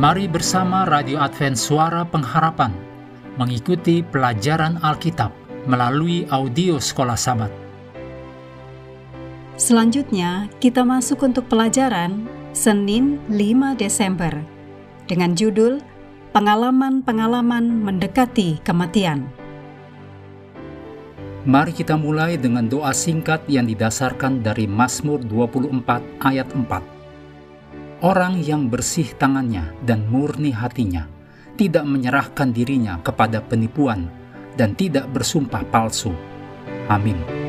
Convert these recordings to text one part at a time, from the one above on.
Mari bersama Radio Advent Suara Pengharapan mengikuti pelajaran Alkitab melalui audio Sekolah Sabat. Selanjutnya, kita masuk untuk pelajaran Senin 5 Desember dengan judul Pengalaman-pengalaman mendekati kematian. Mari kita mulai dengan doa singkat yang didasarkan dari Mazmur 24 ayat 4. Orang yang bersih tangannya dan murni hatinya, tidak menyerahkan dirinya kepada penipuan dan tidak bersumpah palsu. Amin.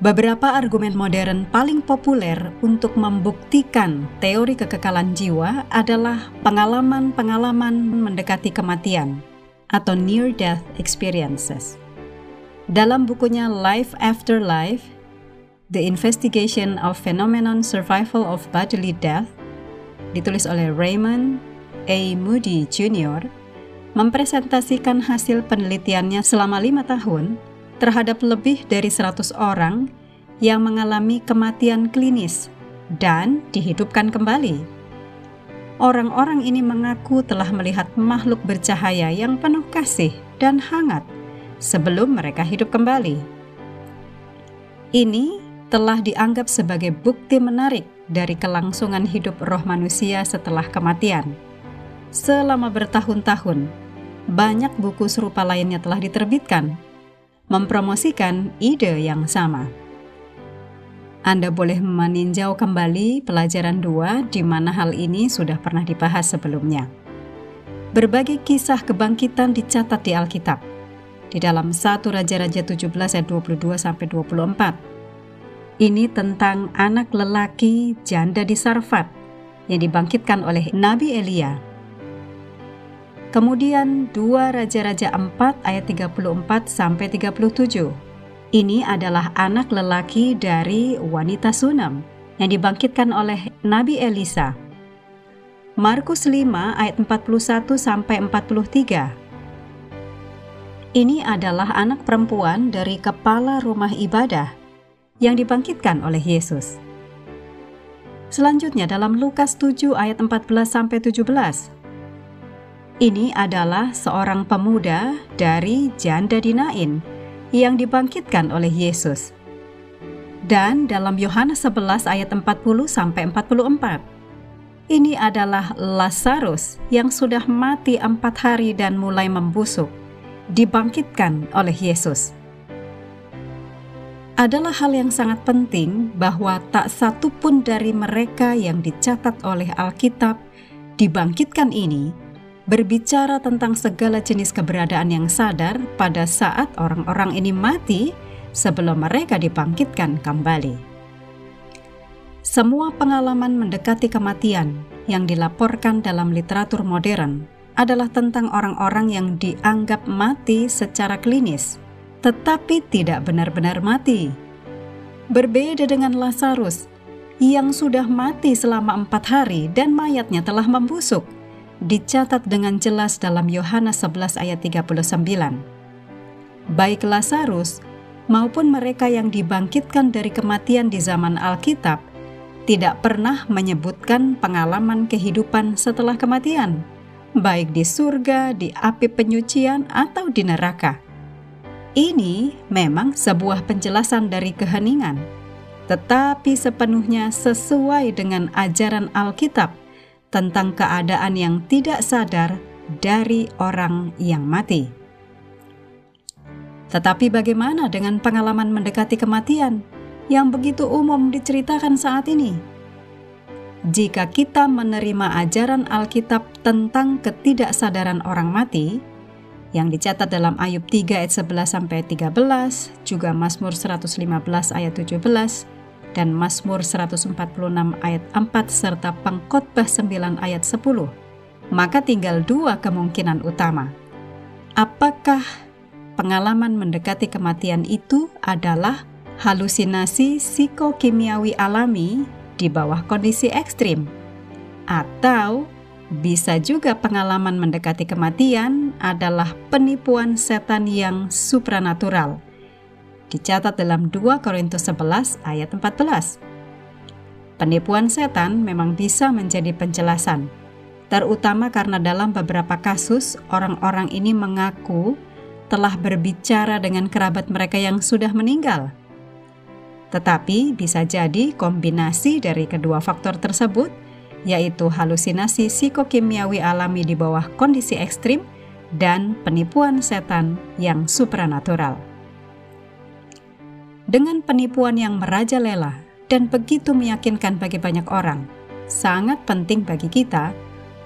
Beberapa argumen modern paling populer untuk membuktikan teori kekekalan jiwa adalah pengalaman-pengalaman mendekati kematian atau near-death experiences. Dalam bukunya Life After Life, The Investigation of Phenomenon Survival of Bodily Death, ditulis oleh Raymond A. Moody Jr., mempresentasikan hasil penelitiannya selama lima tahun terhadap lebih dari 100 orang yang mengalami kematian klinis dan dihidupkan kembali. Orang-orang ini mengaku telah melihat makhluk bercahaya yang penuh kasih dan hangat sebelum mereka hidup kembali. Ini telah dianggap sebagai bukti menarik dari kelangsungan hidup roh manusia setelah kematian. Selama bertahun-tahun, banyak buku serupa lainnya telah diterbitkan mempromosikan ide yang sama. Anda boleh meninjau kembali pelajaran 2 di mana hal ini sudah pernah dibahas sebelumnya. Berbagai kisah kebangkitan dicatat di Alkitab. Di dalam 1 Raja-Raja 17 ayat 22 sampai 24. Ini tentang anak lelaki janda di Sarfat yang dibangkitkan oleh Nabi Elia Kemudian 2 Raja-Raja 4 ayat 34 sampai 37. Ini adalah anak lelaki dari wanita Sunam yang dibangkitkan oleh Nabi Elisa. Markus 5 ayat 41 sampai 43. Ini adalah anak perempuan dari kepala rumah ibadah yang dibangkitkan oleh Yesus. Selanjutnya dalam Lukas 7 ayat 14 sampai 17 ini adalah seorang pemuda dari janda Dinain yang dibangkitkan oleh Yesus. Dan dalam Yohanes 11 ayat 40 sampai 44. Ini adalah Lazarus yang sudah mati empat hari dan mulai membusuk, dibangkitkan oleh Yesus. Adalah hal yang sangat penting bahwa tak satu pun dari mereka yang dicatat oleh Alkitab dibangkitkan ini berbicara tentang segala jenis keberadaan yang sadar pada saat orang-orang ini mati sebelum mereka dibangkitkan kembali. Semua pengalaman mendekati kematian yang dilaporkan dalam literatur modern adalah tentang orang-orang yang dianggap mati secara klinis, tetapi tidak benar-benar mati. Berbeda dengan Lazarus, yang sudah mati selama empat hari dan mayatnya telah membusuk – dicatat dengan jelas dalam Yohanes 11 ayat 39. Baik Lazarus maupun mereka yang dibangkitkan dari kematian di zaman Alkitab tidak pernah menyebutkan pengalaman kehidupan setelah kematian, baik di surga, di api penyucian, atau di neraka. Ini memang sebuah penjelasan dari keheningan, tetapi sepenuhnya sesuai dengan ajaran Alkitab tentang keadaan yang tidak sadar dari orang yang mati. Tetapi bagaimana dengan pengalaman mendekati kematian yang begitu umum diceritakan saat ini? Jika kita menerima ajaran Alkitab tentang ketidaksadaran orang mati, yang dicatat dalam Ayub 3 ayat 11 sampai 13, juga Mazmur 115 ayat 17, dan Mazmur 146 ayat 4 serta Pengkhotbah 9 ayat 10. Maka tinggal dua kemungkinan utama. Apakah pengalaman mendekati kematian itu adalah halusinasi psikokimiawi alami di bawah kondisi ekstrim? Atau Bisa juga pengalaman mendekati kematian adalah penipuan setan yang supranatural. Dicatat dalam 2 Korintus 11 ayat 14. Penipuan setan memang bisa menjadi penjelasan, terutama karena dalam beberapa kasus orang-orang ini mengaku telah berbicara dengan kerabat mereka yang sudah meninggal. Tetapi bisa jadi kombinasi dari kedua faktor tersebut yaitu halusinasi psikokimiawi alami di bawah kondisi ekstrim dan penipuan setan yang supranatural. Dengan penipuan yang merajalela dan begitu meyakinkan bagi banyak orang, sangat penting bagi kita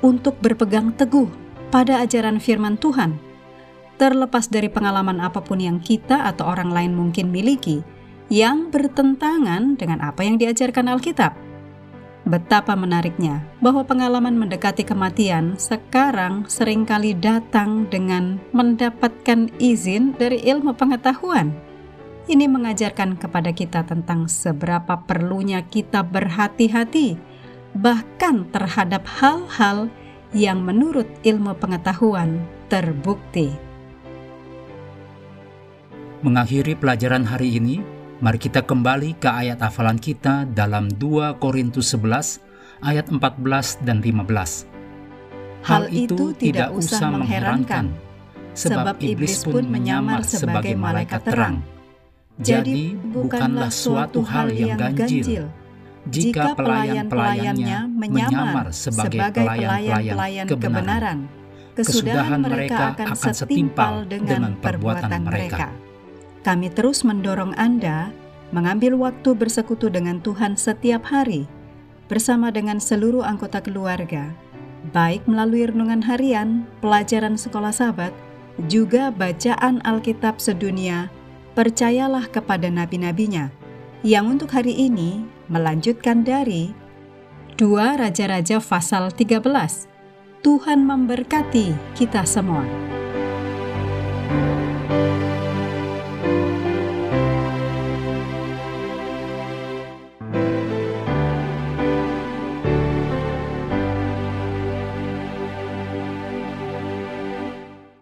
untuk berpegang teguh pada ajaran firman Tuhan, terlepas dari pengalaman apa pun yang kita atau orang lain mungkin miliki yang bertentangan dengan apa yang diajarkan Alkitab. Betapa menariknya bahwa pengalaman mendekati kematian sekarang sering kali datang dengan mendapatkan izin dari ilmu pengetahuan. Ini mengajarkan kepada kita tentang seberapa perlunya kita berhati-hati, bahkan terhadap hal-hal yang menurut ilmu pengetahuan terbukti. Mengakhiri pelajaran hari ini, Mari kita kembali ke ayat hafalan kita dalam 2 Korintus 11 ayat 14 dan 15. Hal itu tidak usah mengherankan, sebab iblis pun menyamar sebagai malaikat terang. Jadi bukanlah suatu hal yang ganjil. jika pelayan-pelayannya menyamar sebagai pelayan-pelayan kebenaran. Kesudahan mereka akan setimpal dengan perbuatan mereka. Kami terus mendorong Anda mengambil waktu bersekutu dengan Tuhan setiap hari bersama dengan seluruh anggota keluarga, baik melalui renungan harian, pelajaran sekolah sahabat, juga bacaan Alkitab sedunia, percayalah kepada nabi-nabinya, yang untuk hari ini melanjutkan dari 2 Raja-Raja pasal 13. Tuhan memberkati kita semua.